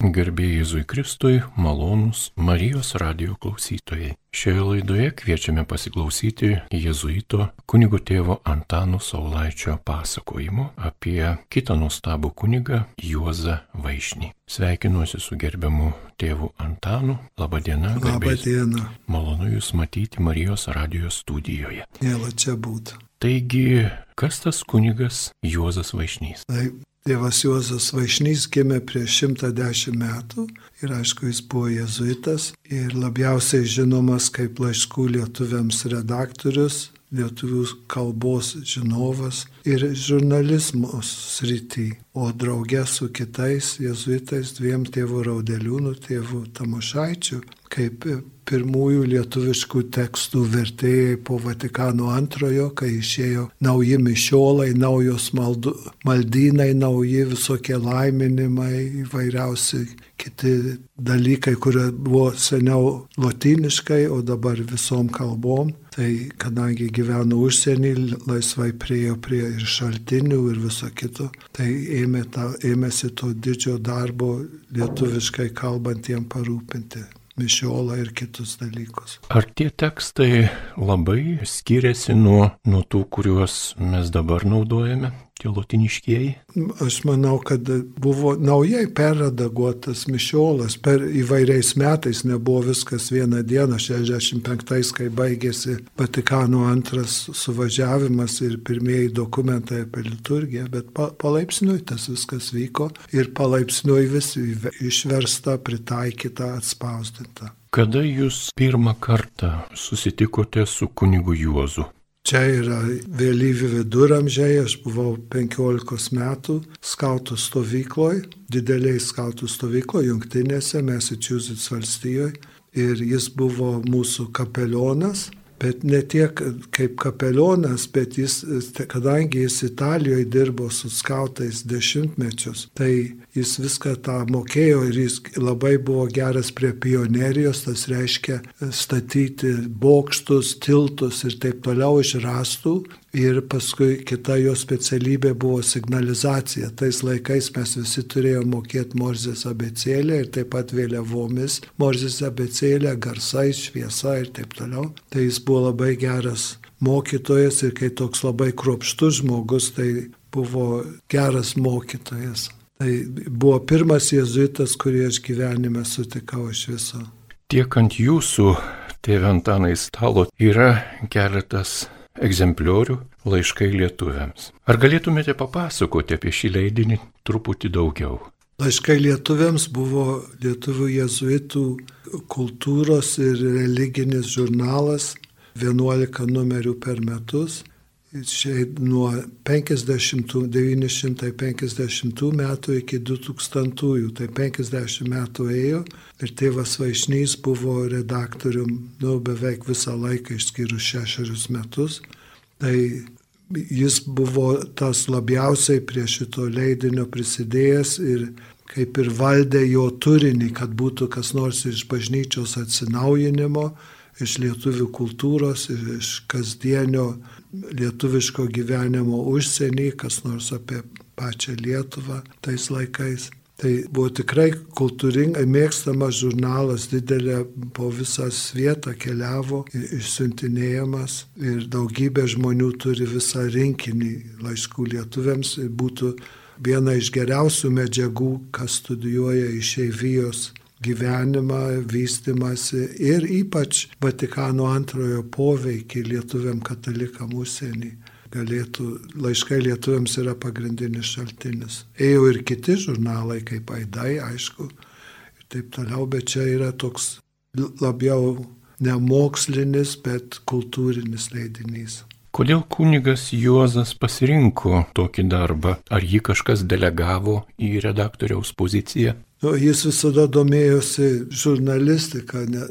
Gerbėjai Jėzui Kristui, malonūs Marijos radio klausytojai. Šioje laidoje kviečiame pasiklausyti jėzuito kunigo tėvo Antano Saulaičio pasakojimo apie kitą nuostabų kunigą Juozą Vaišnį. Sveikinuosi su gerbiamu tėvu Antanu. Labadiena. Labadiena. Malonu Jūs matyti Marijos radio studijoje. Mėla čia būti. Taigi, kas tas kunigas Juozas Vaišnys? Taip, Tėvas Juozas Vaišnys gimė prieš 110 metų ir aišku, jis buvo jezuitas ir labiausiai žinomas kaip laiškų lietuviams redaktorius, lietuvių kalbos žinovas ir žurnalizmo srity, o draugė su kitais jezuitais, dviem tėvų Raudeliūnų, tėvų Tamošaičių, kaip pirmųjų lietuviškų tekstų vertėjai po Vatikano antrojo, kai išėjo nauji mišiolai, naujos maldu, maldynai, nauji visokie laiminimai, įvairiausi kiti dalykai, kurie buvo seniau lotyniškai, o dabar visom kalbom. Tai kadangi gyveno užsienį, laisvai priejo prie ir šaltinių ir viso kito, tai ėmė ta, ėmėsi to didžio darbo lietuviškai kalbantiem parūpinti mišiolą ir kitus dalykus. Ar tie tekstai labai skiriasi nuo, nuo tų, kuriuos mes dabar naudojame? Tie lotiniškieji? Aš manau, kad buvo naujai perredaguotas mišiolas, per įvairiais metais nebuvo viskas vieną dieną, 65-ais, kai baigėsi Vatikano antras suvažiavimas ir pirmieji dokumentai apie liturgiją, bet pa, palaipsniui tas viskas vyko ir palaipsniui vis išversta, pritaikyta, atspausdinta. Kada jūs pirmą kartą susitikote su kunigu Juozu? Čia yra vėlyvi viduramžiai, aš buvau 15 metų skautų stovykloje, dideliai skautų stovykloje, jungtinėse, Massachusetts valstijoje. Ir jis buvo mūsų kapelionas bet ne tiek kaip kapelionas, bet jis, kadangi jis Italijoje dirbo su skautais dešimtmečius, tai jis viską tą mokėjo ir jis labai buvo geras prie pionerijos, tas reiškia statyti bokštus, tiltus ir taip toliau iš rastų Ir paskui kita jo specialybė buvo signalizacija. Tais laikais mes visi turėjome mokėti Morzės abecėlę ir taip pat vėliavomis Morzės abecėlę, garsais, šviesa ir taip toliau. Tai jis buvo labai geras mokytojas ir kai toks labai kruopštus žmogus, tai buvo geras mokytojas. Tai buvo pirmas jezuitas, kurį aš gyvenime sutikau iš viso. Tiek ant jūsų, tėvė Antanai, stalo yra keletas egzempliorių laiškai lietuviams. Ar galėtumėte papasakoti apie šį leidinį truputį daugiau? Laiškai lietuviams buvo lietuvių jezuitų kultūros ir religinis žurnalas, 11 numerių per metus. Šiaip nuo 50, 950 metų iki 2000, tai 50 metų ėjo ir tėvas Vaišnys buvo redaktorium nu, beveik visą laiką išskyrus šešerius metus. Tai jis buvo tas labiausiai prie šito leidinio prisidėjęs ir kaip ir valdė jo turinį, kad būtų kas nors iš bažnyčios atsinaujinimo, iš lietuvių kultūros, iš kasdienio lietuviško gyvenimo užsienį, kas nors apie pačią Lietuvą tais laikais. Tai buvo tikrai kultūringai mėgstamas žurnalas, didelė po visą vietą keliavo, išsiuntinėjamas ir daugybė žmonių turi visą rinkinį laiškų lietuviams. Būtų viena iš geriausių medžiagų, kas studijuoja išeivijos gyvenimą, vystimasi ir ypač Vatikano antrojo poveikį lietuviam katalikam užsienį. Galėtų, laiškai lietuviams yra pagrindinis šaltinis. Ėjo ir kiti žurnalai, kaip Aidai, aišku, ir taip toliau, bet čia yra toks labiau ne mokslinis, bet kultūrinis leidinys. Kodėl kunigas Juozas pasirinko tokį darbą? Ar jį kažkas delegavo į redaktoriaus poziciją? Nu, jis visada domėjosi žurnalistika, ne,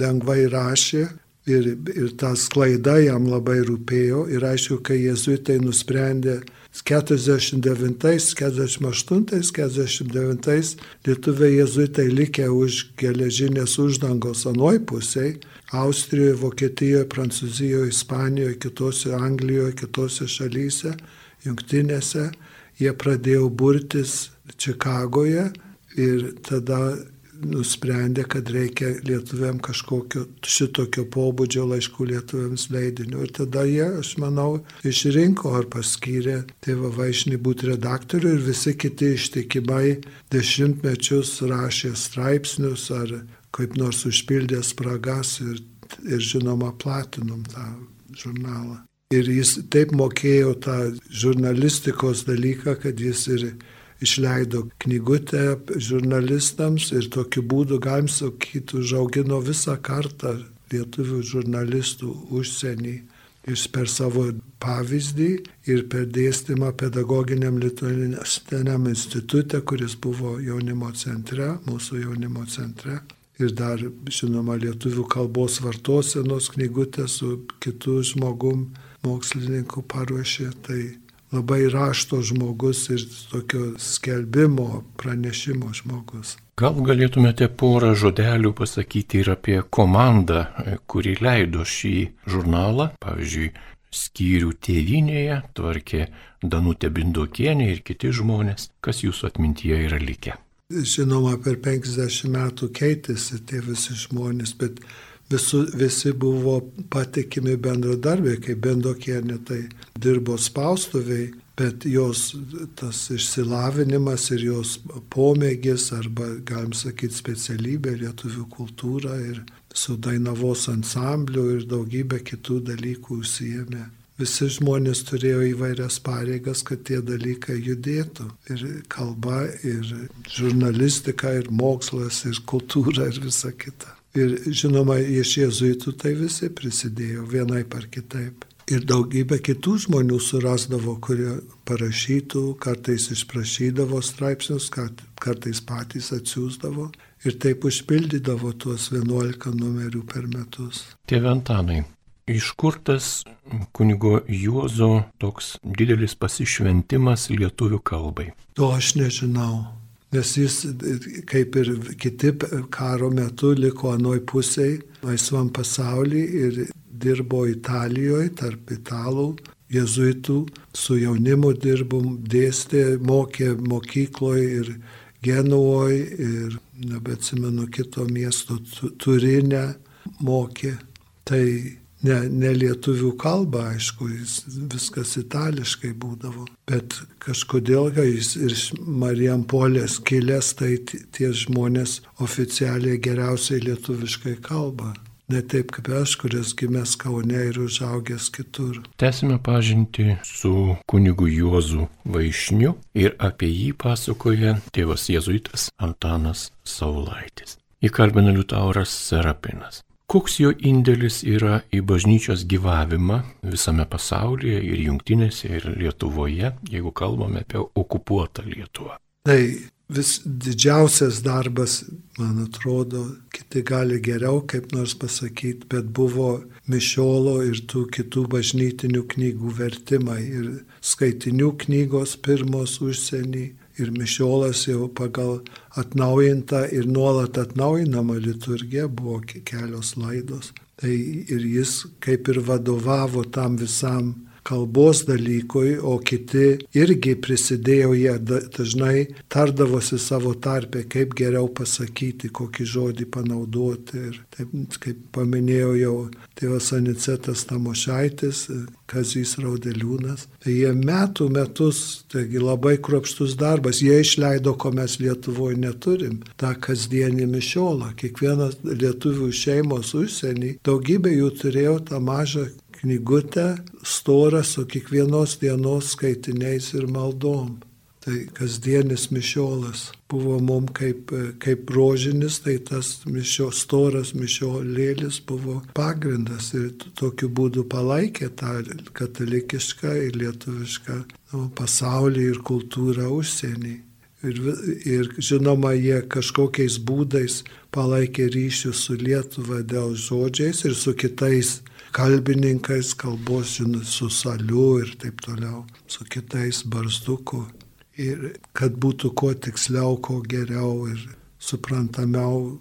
lengvai rašė ir, ir ta sklaida jam labai rūpėjo. Ir aišku, kai jezuitai nusprendė 49, 48, 49 lietuviai jezuitai likę už geležinės uždangos anoj pusėje, Austrijoje, Vokietijoje, Prancūzijoje, Ispanijoje, kitose Anglijoje, kitose šalyse, jungtinėse, jie pradėjo burtis Čikagoje Ir tada nusprendė, kad reikia lietuviam kažkokio šitokio pobūdžio laiškų lietuviams leidinio. Ir tada jie, aš manau, išrinko ar paskyrė tėvą Vaišnį būti redaktorių ir visi kiti ištikimai dešimtmečius rašė straipsnius ar kaip nors užpildė spragas ir, ir žinoma platinom tą žurnalą. Ir jis taip mokėjo tą žurnalistikos dalyką, kad jis ir išleido knygutę žurnalistams ir tokiu būdu, galim sakyti, užaugino visą kartą lietuvių žurnalistų užsienį. Jis per savo pavyzdį ir per dėstymą pedagoginiam lituanistiniam institutė, kuris buvo jaunimo centre, mūsų jaunimo centre. Ir dar, žinoma, lietuvių kalbos vartosenos knygutė su kitu žmogum mokslininku paruošė. Tai labai rašto žmogus ir tokio skelbimo, pranešimo žmogus. Gal galėtumėte porą žodelių pasakyti ir apie komandą, kuri leido šį žurnalą, pavyzdžiui, skyrių tėvinėje tvarkė Danutė Bindokienė ir kiti žmonės, kas jūsų atmintyje yra likę. Žinoma, per 50 metų keitėsi tie visi žmonės, bet visu, visi buvo patikimi bendradarbiai, kaip bendokienė tai dirbo spaustuviai, bet jos tas išsilavinimas ir jos pomėgis, arba galim sakyti specialybė, lietuvių kultūra ir su Dainavos ansambliu ir daugybė kitų dalykų užsijėmė. Visi žmonės turėjo įvairias pareigas, kad tie dalykai judėtų. Ir kalba, ir žurnalistika, ir mokslas, ir kultūra, ir visa kita. Ir žinoma, iš jėzuitų tai visi prisidėjo vienaip ar kitaip. Ir daugybė kitų žmonių surasdavo, kurie parašytų, kartais išprašydavo straipsnius, kartais patys atsiųsdavo ir taip užpildydavo tuos 11 numerių per metus. Tėve Antanai, iš kur tas kunigo Juozo toks didelis pasišventimas lietuvių kalbai? To aš nežinau nes jis, kaip ir kiti karo metu, liko anoj pusėje, laisvam pasaulyje ir dirbo Italijoje, tarp italų, jezuitų, su jaunimu dirbom, dėstė, mokė mokykloje ir Genuoje ir, nebeatsimenu, kito miesto Turinę mokė. Tai ne, ne lietuvių kalba, aišku, jis viskas itališkai būdavo, bet kažkodėl, jis iš Marijampolės kilęs, tai tie žmonės oficialiai geriausiai lietuviškai kalba. Ne taip kaip aš, kuris gimęs Kaune ir užaugęs kitur. Tęsime pažinti su kunigu Juozu Vaišniu ir apie jį pasakoja tėvas Jėzuitas Antanas Saulaitis. Įkalbina Liutauras Serapinas. Koks jo indėlis yra į bažnyčios gyvavimą visame pasaulyje ir jungtinėse ir Lietuvoje, jeigu kalbame apie okupuotą Lietuvą? Tai vis didžiausias darbas, man atrodo, kiti gali geriau kaip nors pasakyti, bet buvo Mišiolo ir tų kitų bažnytinių knygų vertimai ir skaitinių knygos pirmos užsienį ir mišiolas jau pagal atnaujintą ir nuolat atnaujinamą liturgiją buvo kelios laidos. Tai ir jis kaip ir vadovavo tam visam kalbos dalykui, o kiti irgi prisidėjo, jie dažnai tardavosi savo tarpę, kaip geriau pasakyti, kokį žodį panaudoti. Ir taip, kaip paminėjau jau tėvas Anicetas Tamošaitis, Kazys Raudeliūnas. Tai jie metų metus, taigi labai kruopštus darbas, jie išleido, ko mes Lietuvoje neturim, tą kasdienį mišiolą. Kiekvienas lietuvių šeimos užsienį, daugybė jų turėjo tą mažą knygutę storą su kiekvienos dienos skaitiniais ir maldom. Tai kasdienis mišiolas buvo mum kaip, kaip rožinis, tai tas mišio, storas mišiolėlis buvo pagrindas ir tokiu būdu palaikė tą katalikišką ir lietuvišką nu, pasaulį ir kultūrą užsienį. Ir, ir žinoma, jie kažkokiais būdais palaikė ryšius su Lietuva dėl žodžiais ir su kitais kalbininkais, kalbos su saliu ir taip toliau, su kitais barzduku. Ir kad būtų kuo tiksliau, kuo geriau ir suprantamiau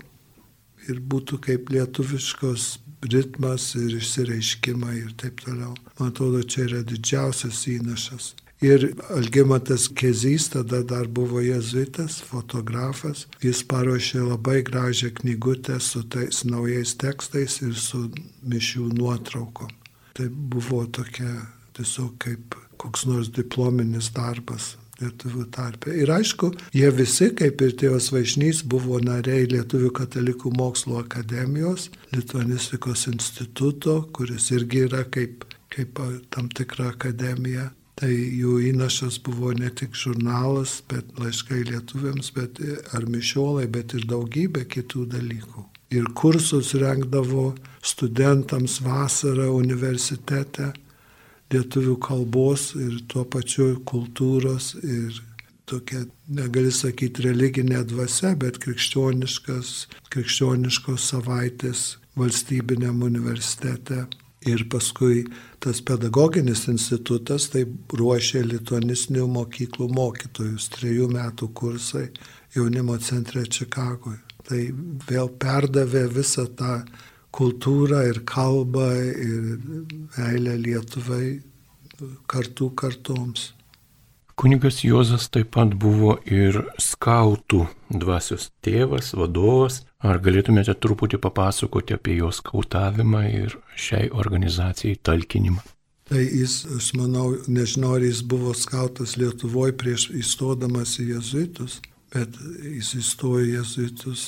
ir būtų kaip lietuviškos ritmas ir išsireiškimai ir taip toliau. Man atrodo, čia yra didžiausias įnašas. Ir Algimantas Kezys tada dar buvo jezuitas, fotografas. Jis paruošė labai gražią knygutę su tais naujais tekstais ir su mišių nuotraukom. Tai buvo tokia tiesiog kaip koks nors diplominis darbas lietuvių tarpe. Ir aišku, jie visi, kaip ir tėvas Vaišnys, buvo nariai Lietuvių katalikų mokslo akademijos, Lituanistikos instituto, kuris irgi yra kaip, kaip tam tikra akademija. Tai jų įnašas buvo ne tik žurnalas, bet laiškai lietuviams, bet ar mišiolai, bet ir daugybė kitų dalykų. Ir kursus rengdavo studentams vasarą universitete lietuvių kalbos ir tuo pačiu kultūros ir tokia, negali sakyti, religinė dvasia, bet krikščioniškos savaitės valstybiniam universitete. Ir paskui tas pedagoginis institutas tai ruošė lituanistinių mokyklų mokytojus, trejų metų kursai jaunimo centre Čikagoje. Tai vėl perdavė visą tą kultūrą ir kalbą ir meilę Lietuvai kartų kartoms. Kunigas Juozas taip pat buvo ir skautų dvasios tėvas, vadovas. Ar galėtumėte truputį papasakoti apie jo skautavimą ir šiai organizacijai talkinimą? Tai jis, aš manau, nežinau, ar jis buvo skautas Lietuvoje prieš įstodamas į jezuitus, bet jis įstojo į jezuitus,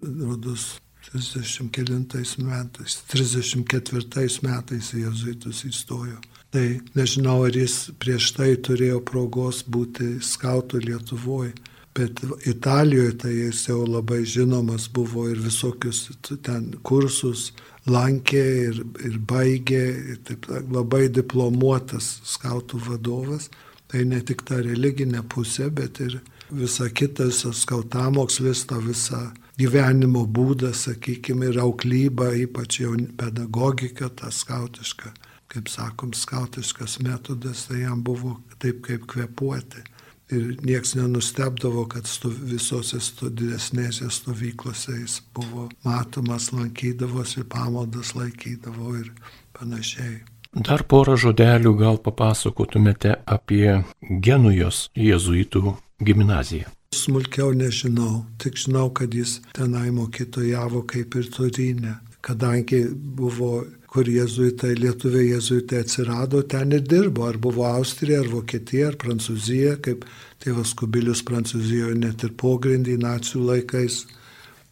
rodos, 39 metais, 34 metais į jezuitus įstojo. Tai nežinau, ar jis prieš tai turėjo progos būti skautų Lietuvoje, bet Italijoje tai jis jau labai žinomas buvo ir visokius ten kursus lankė ir, ir baigė, ir taip, labai diplomuotas skautų vadovas. Tai ne tik ta religinė pusė, bet ir visa kita, visas skautamokslis, ta visa gyvenimo būdas, sakykime, ir auklyba, ypač jau pedagogika, ta skautiška, kaip sakom, skautiškas metodas, tai jam buvo taip kaip kvepuoti. Ir nieks nenustebdavo, kad stu, visose stu, didesnėse stovyklose jis buvo matomas, lankydavosi, pamaldas laikydavo ir panašiai. Dar porą žodelių gal papasakotumėte apie Genujos jėzuitų gimnaziją. Smulkiau nežinau, tik žinau, kad jis tenai mokytojavo kaip ir turinė, kadangi buvo, kur jezuitai, lietuviai jezuitai atsirado, ten ir dirbo, ar buvo Austrija, ar Vokietija, ar Prancūzija, kaip tėvas Kubilius Prancūzijoje net ir pogrindį nacijų laikais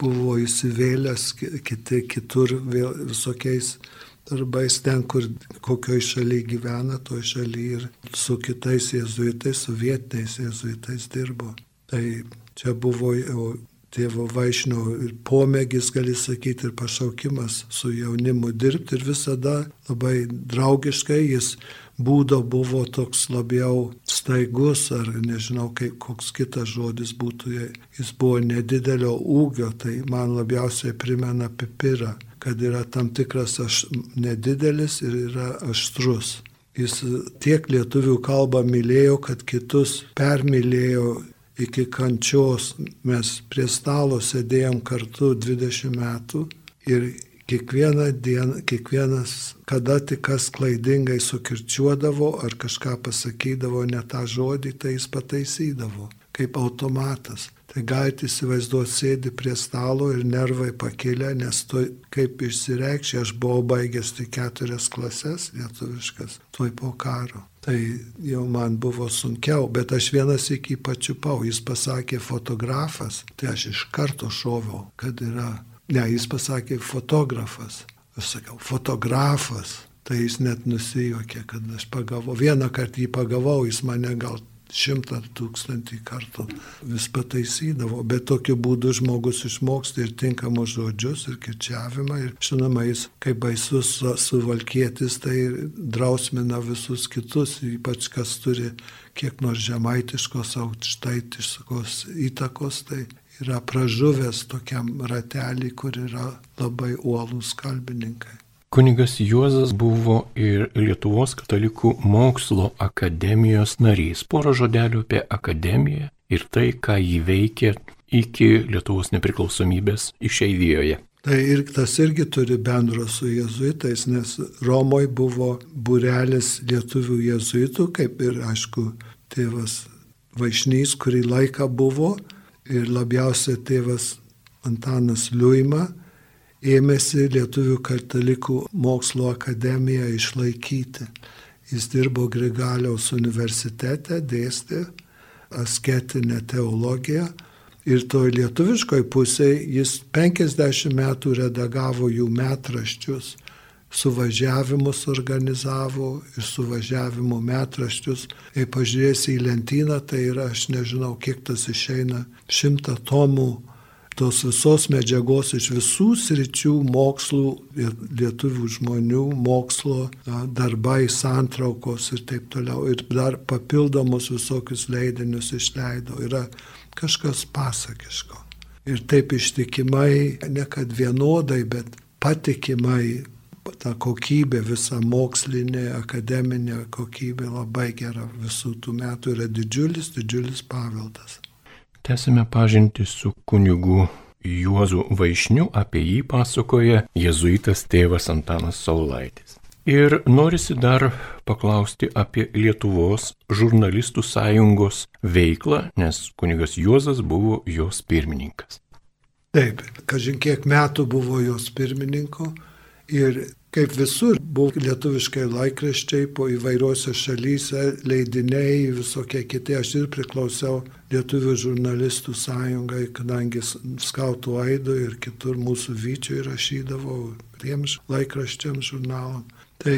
buvo įsivėlęs, kiti kitur vėl visokiais darbais ten, kur kokioj šalyje gyvena, toj šalyje ir su kitais jezuitais, su vietiniais jezuitais dirbo. Tai čia buvo jau tėvo Vaišnio ir pomėgis, gali sakyti, ir pašaukimas su jaunimu dirbti ir visada labai draugiškai jis būdo buvo toks labiau staigus, ar nežinau, kaip, koks kitas žodis būtų, jis buvo nedidelio ūgio, tai man labiausiai primena pipirą, kad yra tam tikras aš, nedidelis ir yra aštrus. Jis tiek lietuvių kalbą mylėjo, kad kitus permylėjo iki kančios mes prie stalo sėdėjom kartu 20 metų ir kiekvieną dieną, kiekvienas, kada tik kas klaidingai sukirčiuodavo ar kažką pasakydavo ne tą žodį, tai jis pataisydavo kaip automatas. Tai galite įsivaizduoti, sėdi prie stalo ir nervai pakilę, nes tu kaip išsireikščiai, aš buvau baigęs tik keturias klases lietuviškas, tuoj po karo. Tai jau man buvo sunkiau, bet aš vienas iki pačiupau, jis pasakė fotografas, tai aš iš karto šoviau, kad yra, ne, jis pasakė fotografas, aš sakiau fotografas, tai jis net nusijuokė, kad aš pagavau, vieną kartą jį pagavau, jis mane gal šimtą tūkstantį kartų vis pataisydavo, bet tokiu būdu žmogus išmoksta ir tinkamus žodžius, ir kirčiavimą, ir žinoma, jis kaip baisus suvalkėtis, tai drausmina visus kitus, ypač kas turi kiek nors žemaitiškos, aukštaitiškos įtakos, tai yra pražuvęs tokiam ratelį, kur yra labai uolūs kalbininkai. Kunigas Juozas buvo ir Lietuvos katalikų mokslo akademijos narys. Porą žodelių apie akademiją ir tai, ką jį veikė iki Lietuvos nepriklausomybės išeivijoje. Tai ir tas irgi turi bendro su jezuitais, nes Romoje buvo burelis lietuvių jezuitų, kaip ir, aišku, tėvas Vaišnys, kurį laiką buvo, ir labiausiai tėvas Antanas Liuima ėmėsi Lietuvių katalikų mokslo akademiją išlaikyti. Jis dirbo Grigaliaus universitete, dėstė asketinę teologiją ir toj lietuviškoj pusėje jis 50 metų redagavo jų metraščius, suvažiavimus organizavo ir suvažiavimo metraščius. Jei pažiūrėsi į lentyną, tai yra, aš nežinau, kiek tas išeina, šimta tomų tos visos medžiagos iš visų sričių mokslų ir lietuvių žmonių mokslo darbai, santraukos ir taip toliau. Ir dar papildomus visokius leidinius išleido. Yra kažkas pasakiško. Ir taip ištikimai, ne kad vienodai, bet patikimai ta kokybė, visa mokslinė, akademinė kokybė labai gera visų tų metų yra didžiulis, didžiulis paveldas. Tęsime pažinti su kunigu Juozu Vaišniu, apie jį pasakoja jėzuitas tėvas Antanas Saulaitis. Ir norisi dar paklausti apie Lietuvos žurnalistų sąjungos veiklą, nes kunigas Juozas buvo jos pirmininkas. Taip, kažin kiek metų buvo jos pirmininko ir Kaip visur, buvo lietuviškai laikraščiai po įvairiuose šalyse, leidiniai, visokie kiti. Aš ir priklausiau Lietuvių žurnalistų sąjungai, kadangi skautų aido ir kitur mūsų vyčiui rašydavau tiems laikraščiams žurnalam. Tai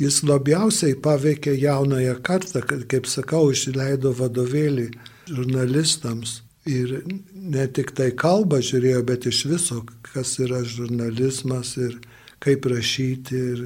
jis labiausiai paveikė jaunąją kartą, kad, kaip sakau, išleido vadovėlį žurnalistams. Ir ne tik tai kalbą žiūrėjo, bet iš viso, kas yra žurnalizmas ir kaip rašyti ir,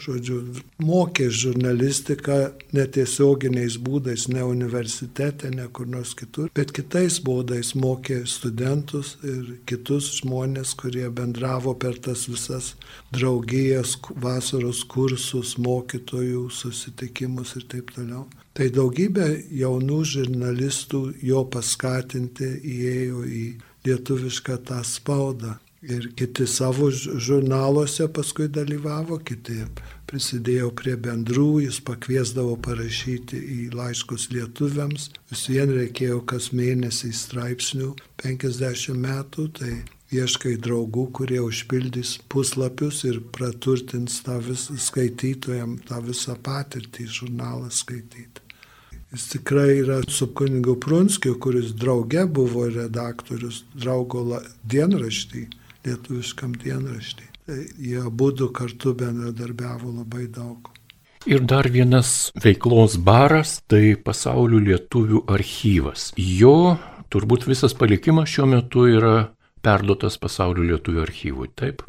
žodžiu, mokė žurnalistiką netiesioginiais būdais, ne universitete, ne kur nors kitur, bet kitais būdais mokė studentus ir kitus žmonės, kurie bendravo per tas visas draugijas, vasaros kursus, mokytojų susitikimus ir taip toliau. Tai daugybė jaunų žurnalistų jo paskatinti įėjo į lietuvišką tą spaudą ir kiti savo žurnaluose paskui dalyvavo, kiti prisidėjo prie bendrų, jis pakviesdavo parašyti į laiškus lietuviams, vis vien reikėjo kas mėnesį straipsnių 50 metų, tai ieškai draugų, kurie užpildys puslapius ir praturtins tą visą skaitytojam, tą visą patirtį žurnalą skaityti. Jis tikrai yra su kunigu Prunskiu, kuris drauge buvo redaktorius draugo dienraštį lietuviškam dienraštį. Tai jie būdų kartu bendradarbiavo labai daug. Ir dar vienas veiklos baras - tai pasaulio lietuvių archyvas. Jo turbūt visas palikimas šiuo metu yra perduotas pasaulio lietuvių archyvui, taip?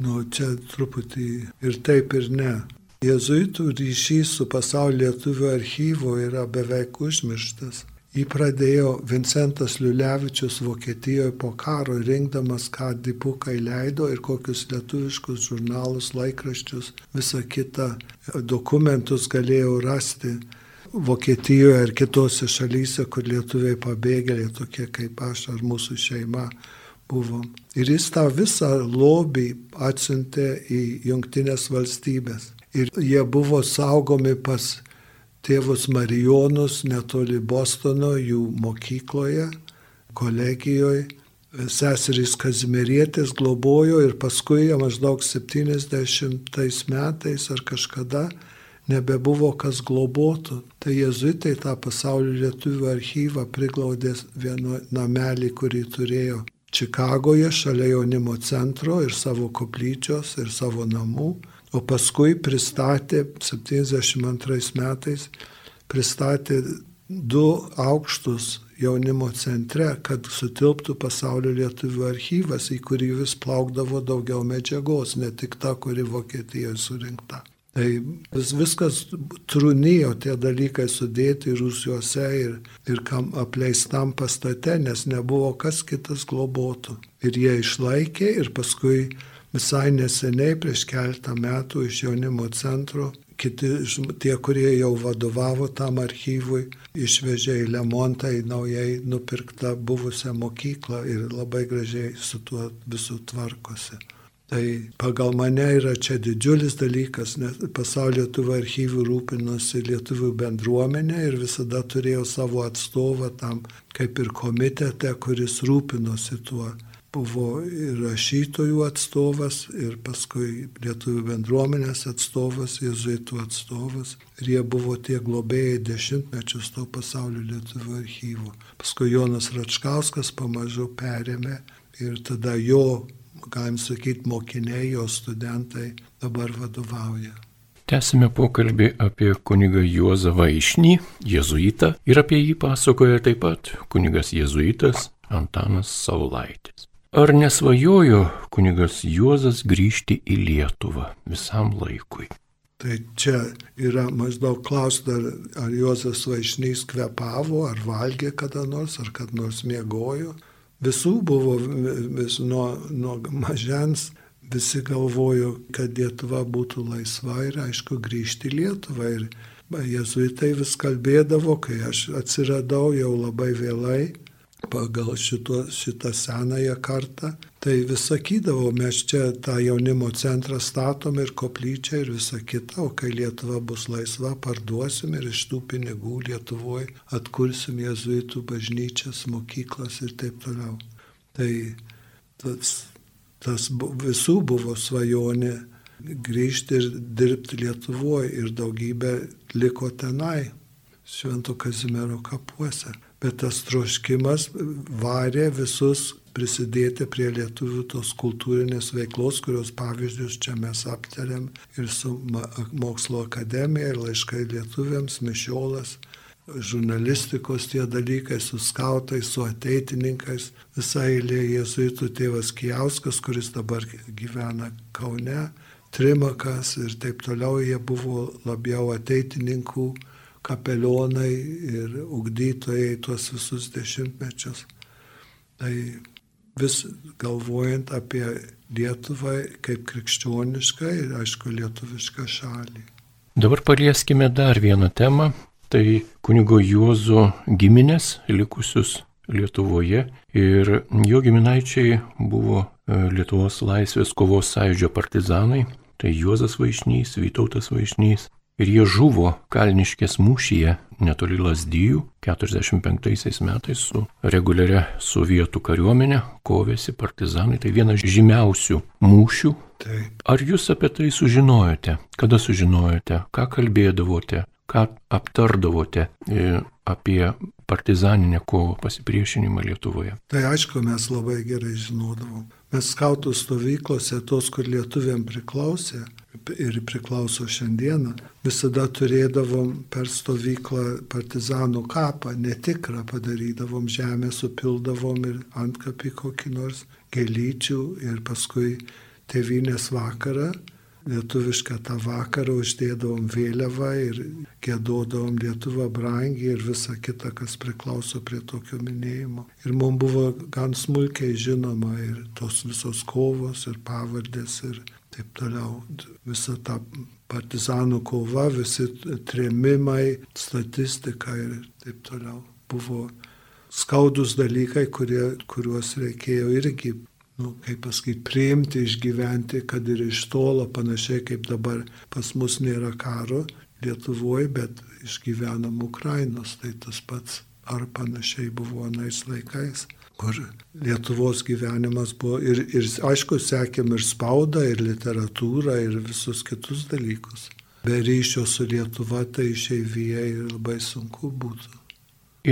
Nu, čia truputį ir taip ir ne. Jėzuitų ryšys su pasaulio lietuvių archyvu yra beveik užmirštas. Jį pradėjo Vincentas Liulevičius Vokietijoje po karo, rinkdamas, ką dipukai leido ir kokius lietuviškus žurnalus, laikraščius, visą kitą dokumentus galėjau rasti Vokietijoje ir kitose šalyse, kur lietuviai pabėgėliai, tokie kaip aš ar mūsų šeima buvom. Ir jis tą visą lobį atsiuntė į Junktinės valstybės. Ir jie buvo saugomi pas tėvus Marijonus netoli Bostono, jų mokykloje, kolegijoje. Seserys Kazimierietės globojo ir paskui maždaug 70 metais ar kažkada nebebuvo kas globotų. Tai jezuitai tą pasaulio lietuvių archyvą priglaudė vieno namelį, kurį turėjo Čikagoje šalia jaunimo centro ir savo koplyčios ir savo namų o paskui pristatė 72 metais, pristatė du aukštus jaunimo centre, kad sutilptų pasaulio lietuvių archyvas, į kurį vis plaukdavo daugiau medžiagos, ne tik ta, kuri Vokietijoje surinkta. Tai vis, viskas trūnijo tie dalykai sudėti rūsiuose ir, ir kam apleistam pastate, nes nebuvo kas kitas globotų. Ir jie išlaikė ir paskui Visai neseniai, prieš keletą metų iš jaunimo centro kiti, tie, kurie jau vadovavo tam archyvui, išvežė į Lemontą į naujai nupirktą buvusią mokyklą ir labai gražiai su tuo visų tvarkosi. Tai pagal mane yra čia didžiulis dalykas, nes pasaulio lietuvių archyvų rūpinosi lietuvių bendruomenė ir visada turėjo savo atstovą tam, kaip ir komitete, kuris rūpinosi tuo buvo ir rašytojų atstovas, ir paskui lietuvių bendruomenės atstovas, jezuitų atstovas. Ir jie buvo tie globėjai dešimtmečius to pasaulio lietuvių archyvų. Paskui Jonas Račkauskas pamažu perėmė ir tada jo, galim sakyti, mokiniai, jo studentai dabar vadovauja. Tęsime pokalbį apie kunigą Juozą Vaišnį, jezuitą, ir apie jį pasakoja taip pat kunigas jezuitas Antanas Saulaitis. Ar nesvajojo kunigas Juozas grįžti į Lietuvą visam laikui? Tai čia yra maždaug klausta, ar, ar Juozas Vaišnys kvepavo, ar valgė kada nors, ar kad nors miegojo. Visų buvo vis nuo, nuo mažens, visi galvojo, kad Lietuva būtų laisva ir aišku grįžti į Lietuvą. Ir jezuitai vis kalbėdavo, kai aš atsiradau jau labai vėlai, pagal šito, šitą senąją kartą. Tai vis sakydavo, mes čia tą jaunimo centrą statom ir koplyčią ir visa kita, o kai Lietuva bus laisva, parduosim ir iš tų pinigų Lietuvoje atkursim jezuitų bažnyčias, mokyklas ir taip toliau. Tai tas, tas visų buvo svajonė grįžti ir dirbti Lietuvoje ir daugybė liko tenai, Švento Kazimiero kapuose bet tas troškimas varė visus prisidėti prie lietuvių tos kultūrinės veiklos, kurios pavyzdžius čia mes aptarėm ir su mokslo akademija, ir laiškai lietuviams, mišiolas, žurnalistikos tie dalykai, su skautais, su ateitininkais, visai eilė jėzuitų tėvas Kijauskas, kuris dabar gyvena Kaune, Trimakas ir taip toliau, jie buvo labiau ateitininkų kapelionai ir ugdytojai tuos visus dešimtmečius. Tai vis galvojant apie Lietuvą kaip krikščionišką ir aišku lietuvišką šalį. Dabar palieskime dar vieną temą. Tai kunigo Juozo giminės likusius Lietuvoje ir jo giminaičiai buvo e, Lietuvos laisvės kovos sąjūdžio partizanai. Tai Juozas Vaišnys, Vytautas Vaišnys, ir jie žuvo Kalniškės mūšyje netoli Lasdyjų 45 metais su reguliaria sovietų kariuomenė, kovėsi partizanai, tai vienas žymiausių mūšių. Taip. Ar jūs apie tai sužinojote, kada sužinojote, ką kalbėdavote, ką aptardavote e, apie partizaninę kovą pasipriešinimą Lietuvoje? Tai aišku, mes labai gerai žinodavom. Mes skautų stovyklose, tos, kur lietuviam priklausė, ir priklauso šiandieną, visada turėdavom per stovyklą partizanų kapą, netikrą padarydavom žemę, supildavom ir antkapį kokį nors gėlyčių ir paskui tevinės vakarą, lietuvišką tą vakarą uždėdavom vėliavą ir gėdodavom Lietuvą brangiai ir visa kita, kas priklauso prie tokio minėjimo. Ir mums buvo gan smulkiai žinoma ir tos visos kovos ir pavardės ir taip toliau. Visa ta partizanų kova, visi trėmimai, statistika ir taip toliau. Buvo skaudus dalykai, kurie, kuriuos reikėjo irgi, nu, kaip pasakyti, priimti, išgyventi, kad ir iš tolo, panašiai kaip dabar pas mus nėra karo Lietuvoje, bet išgyvenam Ukrainos, tai tas pats ar panašiai buvo anais laikais kur Lietuvos gyvenimas buvo ir, ir aišku, sekėm ir spaudą, ir literatūrą, ir visus kitus dalykus. Be ryšio su Lietuva tai išeivyje ir labai sunku būtų.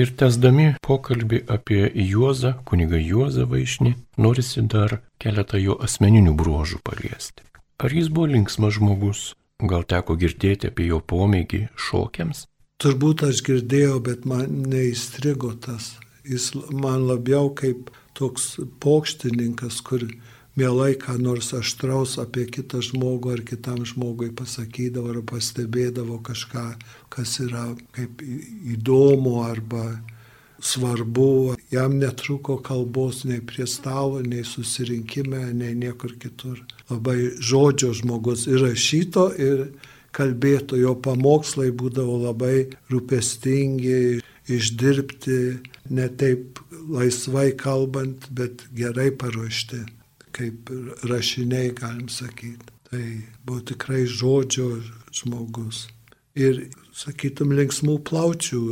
Ir tesdami pokalbį apie Juozą, kunigą Juozą Vaišnį, norisi dar keletą jo asmeninių bruožų paliesti. Ar jis buvo linksmas žmogus? Gal teko girdėti apie jo pomėgį šokiams? Turbūt aš girdėjau, bet man neįstrigo tas jis man labiau kaip toks pokštininkas, kur mielai ką nors aštraus apie kitą žmogų ar kitam žmogui pasakydavo ar pastebėdavo kažką, kas yra kaip įdomu arba svarbu. Jam netruko kalbos nei prie stalo, nei susirinkime, nei niekur kitur. Labai žodžio žmogus ir rašyto, ir, kalbėtų, jo pamokslai būdavo labai rūpestingi, išdirbti, ne taip laisvai kalbant, bet gerai paruošti, kaip rašiniai, galim sakyti. Tai buvo tikrai žodžio žmogus. Ir, sakytum, linksmų plaučių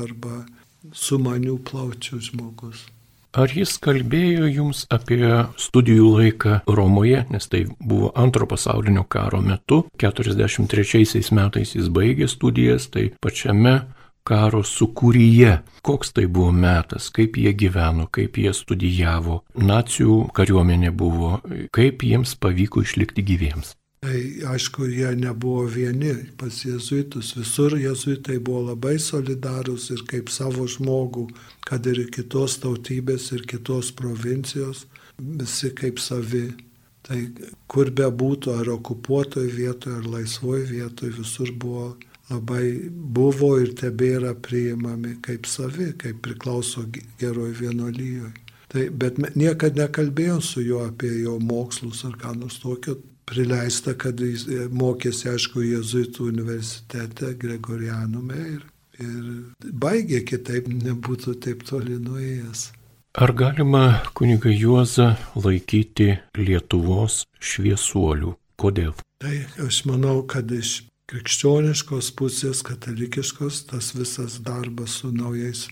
arba sumanių plaučių žmogus. Ar jis kalbėjo jums apie studijų laiką Romoje, nes tai buvo antro pasaulinio karo metu, 43 metais jis baigė studijas, tai pačiame karo sukūryje. Koks tai buvo metas, kaip jie gyveno, kaip jie studijavo, nacijų kariuomenė buvo, kaip jiems pavyko išlikti gyviems. Tai aišku, jie nebuvo vieni pas jezuitus. Visur jezuitai buvo labai solidarūs ir kaip savo žmogų, kad ir kitos tautybės ir kitos provincijos, visi kaip savi. Tai kur be būtų, ar okupuotoje vietoje, ar laisvoje vietoje, visur buvo labai buvo ir tebėra priimami kaip savi, kaip priklauso geroj vienolyjoje. Tai, bet niekada nekalbėjom su juo apie jo mokslus ar ką nors tokio, prileista, kad jis e, mokėsi, aišku, Jėzuitų universitete Gregorianume ir, ir baigė kitaip, nebūtų taip toli nuėjęs. Ar galima kuniga Juozą laikyti Lietuvos šviesuoliu? Kodėl? Tai aš manau, kad iš krikščioniškos pusės, katalikiškos, tas visas darbas su naujais,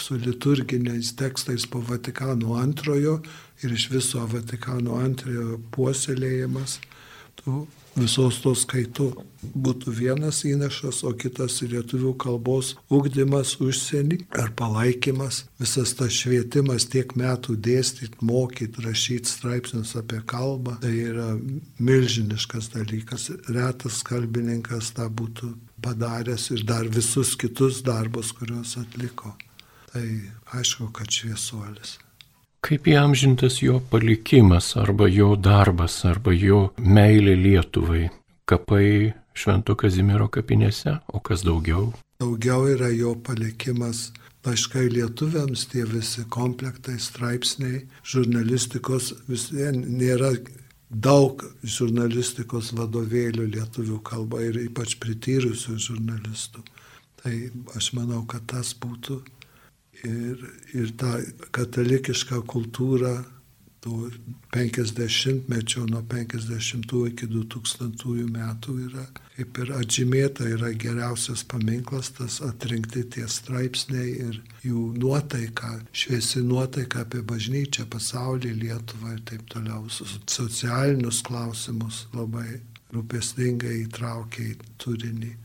su liturginiais tekstais po Vatikano antrojo ir iš viso Vatikano antrojo puoselėjimas. Tų visos tos skaitų būtų vienas įnašas, o kitas lietuvių kalbos ugdymas užsienį ar palaikymas, visas tas švietimas tiek metų dėstyti, mokyti, rašyti straipsnius apie kalbą, tai yra milžiniškas dalykas. Retas kalbininkas tą būtų padaręs ir dar visus kitus darbus, kuriuos atliko. Tai aišku, kad šviesuolis. Kaip įamžintas jo palikimas arba jo darbas arba jo meilė Lietuvai, kapai Švento Kazimiero kapinėse, o kas daugiau? Daugiau yra jo palikimas laiškai lietuviams, tie visi komplektai, straipsniai, žurnalistikos, vis vien nėra daug žurnalistikos vadovėlių lietuvių kalba ir ypač prityrusių žurnalistų. Tai aš manau, kad tas būtų ir, ir tą katalikišką kultūrą to 50-mečio nuo 50 iki 2000 metų yra kaip ir atžymėta, yra geriausias paminklas, tas atrinkti tie straipsniai ir jų nuotaika, šviesi nuotaika apie bažnyčią, pasaulį, Lietuvą ir taip toliau. Socialinius klausimus labai rūpestingai įtraukia į turinį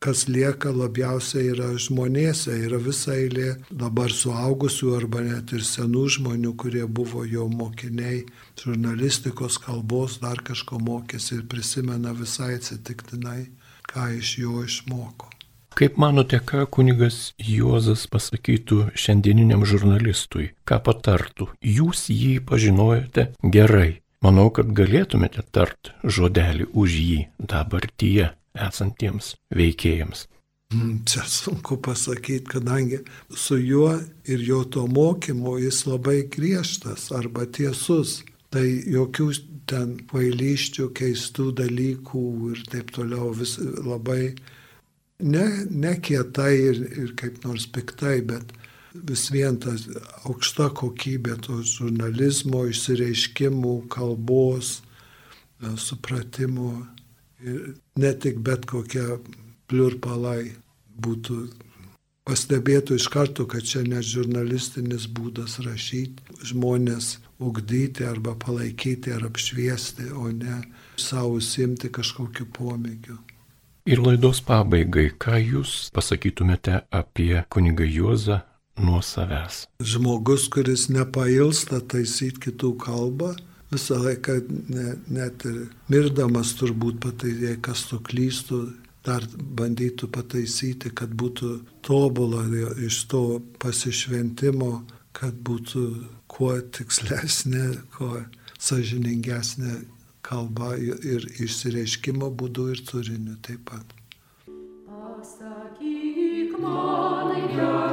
kas lieka labiausiai yra žmonėse, yra visa eilė dabar suaugusių arba net ir senų žmonių, kurie buvo jo mokiniai, žurnalistikos kalbos, dar kažko mokėsi ir prisimena visai atsitiktinai, ką iš jo išmoko. Kaip manote, ką kunigas Juozas pasakytų šiandieniniam žurnalistui, ką patartų? Jūs jį pažinojote gerai. Manau, kad galėtumėte tart žodelį už jį dabartyje esantiems veikėjams? Hmm, čia sunku pasakyti, kadangi su juo ir jo to mokymu jis labai griežtas arba tiesus. Tai jokių ten kvailyščių, keistų dalykų ir taip toliau vis labai ne, ne kietai ir, ir kaip nors piktai, bet vis vien ta aukšta kokybė to žurnalizmo, išsireiškimų, kalbos, supratimo Ir ne tik bet kokie pliurpalai būtų pastebėtų iš karto, kad čia ne žurnalistinis būdas rašyti, žmonės ugdyti arba palaikyti ar apšviesti, o ne savo simti kažkokiu pomėgiu. Ir laidos pabaigai, ką jūs pasakytumėte apie kunigą Juozą nuo savęs? Žmogus, kuris nepailsta taisyti kitų kalbą, visą laiką, ne, net ir mirdamas turbūt pataisė, kas suklystų, dar bandytų pataisyti, kad būtų tobula iš to pasišventimo, kad būtų kuo tikslesnė, kuo sažiningesnė kalba ir išsireiškimo būdu ir turiniu taip pat. Pasakyk man, geras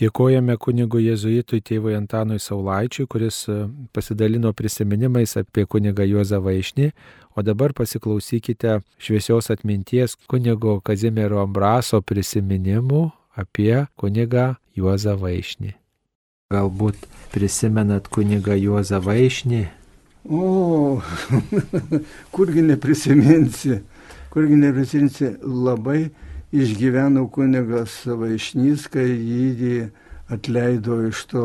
Dėkojame kunigu Jėzuitui tėvui Antanui Saulaičiui, kuris e, pasidalino prisiminimais apie kunigą Juozą Vaišnį, o dabar pasiklausykite šviesios atminties kunigo Kazimiero Ambraso prisiminimų apie kunigą Juozą Vaišnį. Galbūt prisimenat kunigą Juozą Vaišnį? O, kurgi neprisiminsi, kurgi neprisiminsi, labai išgyveno kunigas Vaišnys, kai jį atleido iš to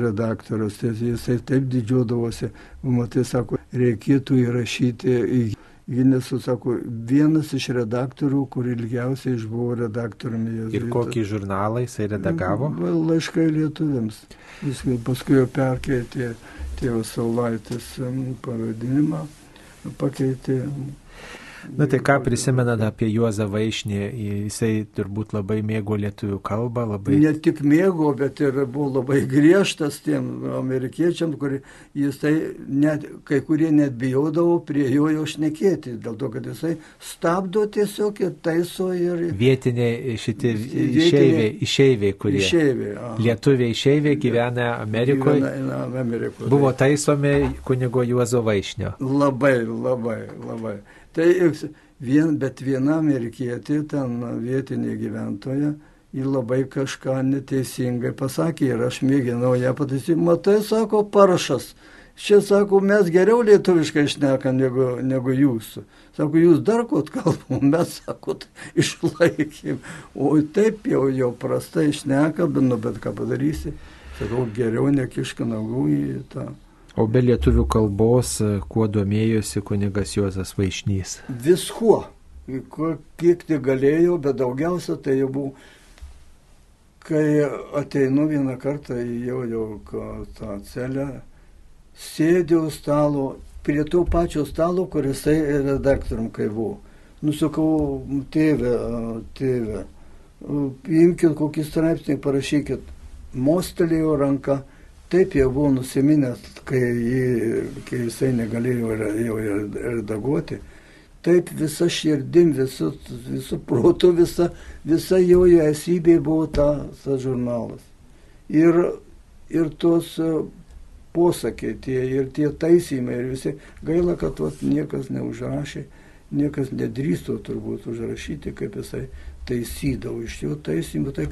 redaktorius. Tai jisai taip didžiuodavosi, matai, sako, reikėtų įrašyti į Ginesu, sako, vienas iš redaktorių, kur ilgiausiai išbuvo redaktoriumi. Jėzuitas. Ir kokį žurnalą jisai redagavo? Laiškai lietuviams. Jis paskui jau perkeitė tėvas Saulaitis pavadinimą, pakeitė Na tai ką prisimenat apie Juozą Vaišnį, jisai turbūt labai mėgo lietuvių kalbą, labai... Ne tik mėgo, bet ir buvo labai griežtas tiem amerikiečiam, kur jisai net, kai kurie net bijodavo prie jo jau šnekėti, dėl to, kad jisai stabdo tiesiog ir taiso ir... Vietiniai šitie išeiviai, išeiviai kurie... Išeiviai. Lietuviai išeiviai gyvena Amerikoje. Gyvena, Amerikoje. Buvo taisomi kunigo Juozo Vaišnio. Labai, labai, labai. Tai vien, bet viena amerikietė, ten vietinė gyventoja, ji labai kažką neteisingai pasakė ir aš mėginau ją pataisyti. Matai, sako, parašas. Čia, sako, mes geriau lietuviškai šnekam negu, negu jūsų. Sako, jūs dar kot kalbam, mes, sako, išlaikym. O taip jau, jau prastai šneka, bet, nu, bet ką padarysi. Sakau, geriau nekiška nagų į tą. O be lietuvių kalbos, kuo domėjosi kunigas Juozas Vaišnys? Viskuo. Kiek tik galėjau, bet daugiausia tai jau buvo, kai ateinu vieną kartą jau, jau tą celę, sėdėjau stalo, prie to pačio stalo, kurisai redaktorium kai buvo. Nusakau, tėvė, tėvė, imkite kokį straipsnį, parašykit. Mostelėjo ranką taip jau buvo nusiminęs, kai, jį, kai jisai negalėjo jau redaguoti. Taip visa širdim, visų, visų protų, visa, visa jo esybė buvo ta, tas žurnalas. Ir, ir tos e, posakiai tie, ir tie taisymai, ir visi, gaila, kad vat, niekas neužrašė, niekas nedrįsto turbūt užrašyti, kaip jisai taisydavo iš jo taisymų. Tai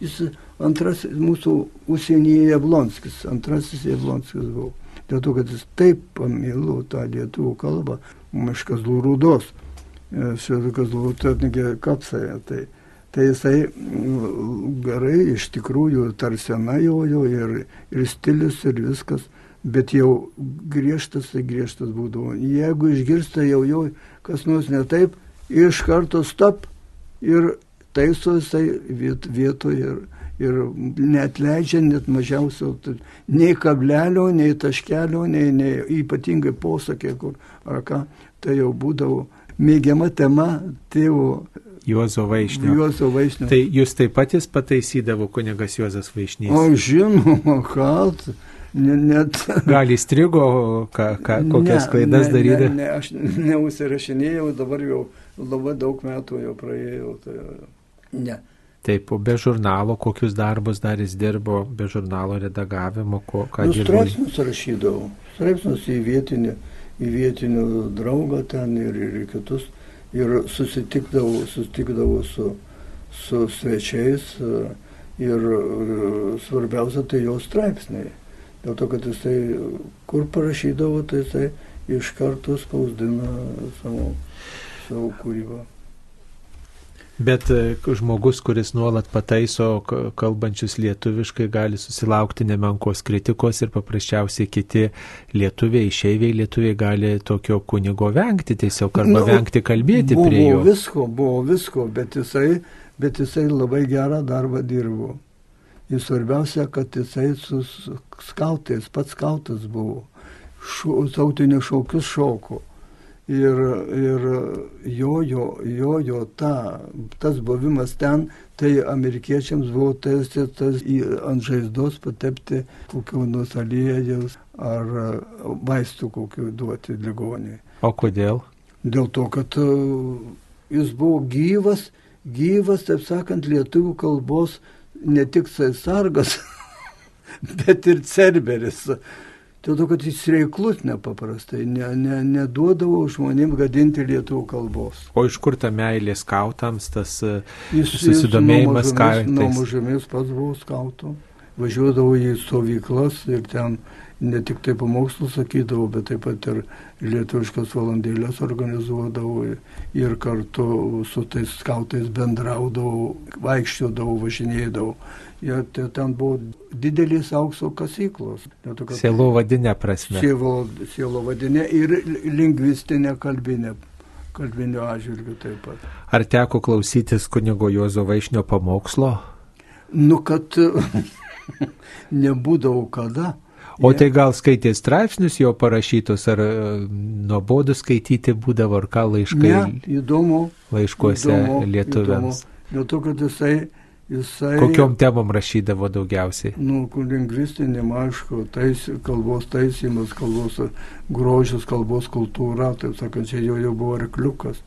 jis antrasis mūsų užsienyje Jablonskis, antrasis Jablonskis buvo. Dėl to, kad jis taip pamilo tą lietuvų kalbą, miškas lūrūdos, šitokas lūrūtotnikė kapsaja. Tai, tai jisai gerai, iš tikrųjų, tarsena jojo ir, ir stilius ir viskas, bet jau griežtas, tai griežtas būdavo. Jeigu išgirsta jau jo kas nors ne taip, iš karto stop ir taiso jisai viet, vietoje ir, ir net leidžia net mažiausio, nei kablelio, nei taškelio, nei, nei ypatingai posakė, kur ar ką, tai jau būdavo mėgiama tema tėvo. Juozo Vaišnio. Juozo Vaišnio. Tai jūs taip pat jis pataisydavo kunigas Juozas Vaišnys. O žinoma, kad net. Gal įstrigo, ką, ką, kokias ne, klaidas darydavo? Ne, ne, aš neusirašinėjau, dabar jau labai daug metų jau praėjau. Tai, ne. Taip, o be žurnalo, kokius darbus dar jis dirbo, be žurnalo redagavimo, ko, ką nu, dirbo? Straipsnius rašydavau, straipsnius į vietinį, į vietinį draugą ten ir, ir kitus. Ir susitikdavau, susitikdavau su, su svečiais ir svarbiausia tai jo straipsniai. Dėl to, kad jisai kur parašydavo, tai jisai iš karto spausdina savo, savo kūrybą. Bet e, žmogus, kuris nuolat pataiso kalbančius lietuviškai, gali susilaukti nemenkos kritikos ir paprasčiausiai kiti lietuviai, išeiviai lietuviai gali tokio kunigo vengti tiesiog arba nu, vengti kalbėti buvo, prie jo. Buvo visko, buvo visko, bet jisai, bet jisai labai gerą darbą dirbo. Ir svarbiausia, kad jisai su skautais, pats skautas buvo, tautinius šaukius šoko ir, ir jojo, jojo ta, tas buvimas ten, tai amerikiečiams buvo tas, tas ant žaizdos patepti kokiu nors aliejaus ar vaistų kokiu duoti ligoniai. O kodėl? Dėl to, kad jis buvo gyvas, gyvas, taip sakant, lietuvių kalbos ne tik sargas, bet ir cerberis. Dėl to, kad jis reiklus nepaprastai, ne, ne, neduodavo žmonėms gadinti lietuvių kalbos. O iš kur ta meilė skautams, tas e, jis, susidomėjimas skautais? Nuo mažomis pats buvo skautų, važiuodavo į stovyklas ir ten ne tik tai pamokslus sakydavau, bet taip pat ir lietuviškas valandėlės organizuodavau ir kartu su tais skautais bendraudavau, vaikščiodavau, važinėdavau. Ir ten buvo didelis aukso kasyklos. Sielo vadinė prasme. Sielo, vadinė ir lingvistinė kalbinė kalbinio atžvilgių taip pat. Ar teko klausytis kunigo Jozo Vaišnio pamokslo? Nu, kad nebūdavo kada. O tai gal skaitė straipsnius jo parašytus, ar e, nuobodu skaityti būdavo, ar ką laiškai? Ne, įdomu. Laiškuose įdomu, lietuviams. Įdomu. Dėl to, kad jisai, jisai... Kokiom temom rašydavo daugiausiai? Nu, lingvistinėm, aišku, tais, kalbos taisymas, kalbos grožis, kalbos kultūra, taip sakant, čia jau, jau buvo arkliukas,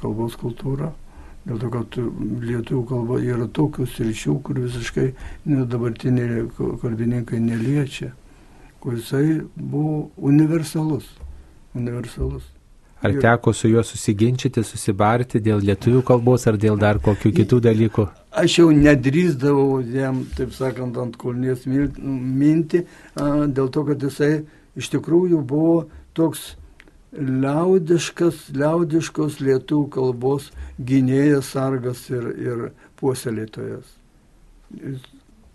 kalbos kultūra. Dėl to, kad lietuvių kalba yra tokius ryšių, kur visiškai dabartiniai kalbininkai neliečia kur jisai buvo universalus. universalus. Ar ir... teko su juo susiginčyti, susibarti dėl lietuvių kalbos ar dėl dar kokių kitų dalykų? Aš jau nedrįsdavau jam, taip sakant, ant kulnies minti, dėl to, kad jisai iš tikrųjų buvo toks liaudiškas, liaudiškos lietuvių kalbos gynėjas, sargas ir, ir puoselėtojas.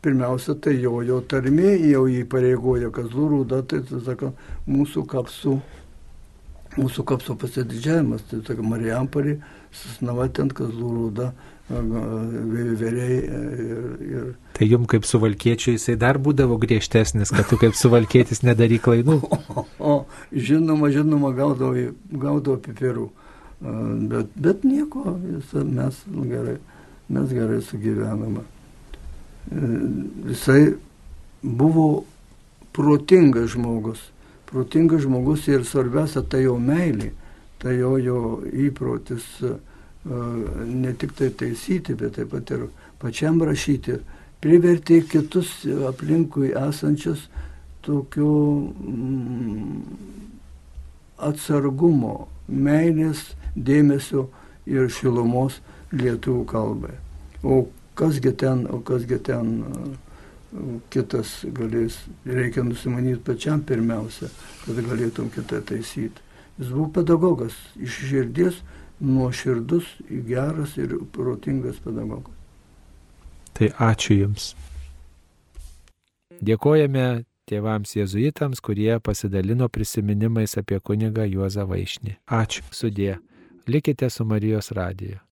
Pirmiausia, tai jo, jo tarmė jau jį pareigoja, kas lūrūda, tai, tai sako, mūsų kapsų, mūsų kapsų pasididžiavimas, tai sako, Marijampolį, Sasnavatent, kas lūrūda, vėveriai ir, ir... Tai jums kaip suvalkiečiui jisai dar būdavo griežtesnis, kad tu kaip suvalkietis nedaryk klaidų. O, o, žinoma, žinoma, gaudavo, gaudavo pipirų, bet, bet nieko, mes gerai, mes gerai sugyvename jisai buvo protingas žmogus. Protingas žmogus ir svarbiausia tai jo meilė, tai jo, jo įprotis ne tik tai taisyti, bet taip pat ir pačiam rašyti. Privertė kitus aplinkui esančius tokiu mm, atsargumo, meilės, dėmesio ir šilumos lietuvių kalbai. O kasgi ten, o kasgi ten kitas galės, reikia nusimanyti pačiam pirmiausia, kad galėtum kitą taisyti. Jis buvo pedagogas, iš širdies nuoširdus, geras ir protingas pedagogas. Tai ačiū Jums. Dėkojame tėvams jėzuitams, kurie pasidalino prisiminimais apie kunigą Juozą Vaišnį. Ačiū. Sudė. Likite su Marijos radiju.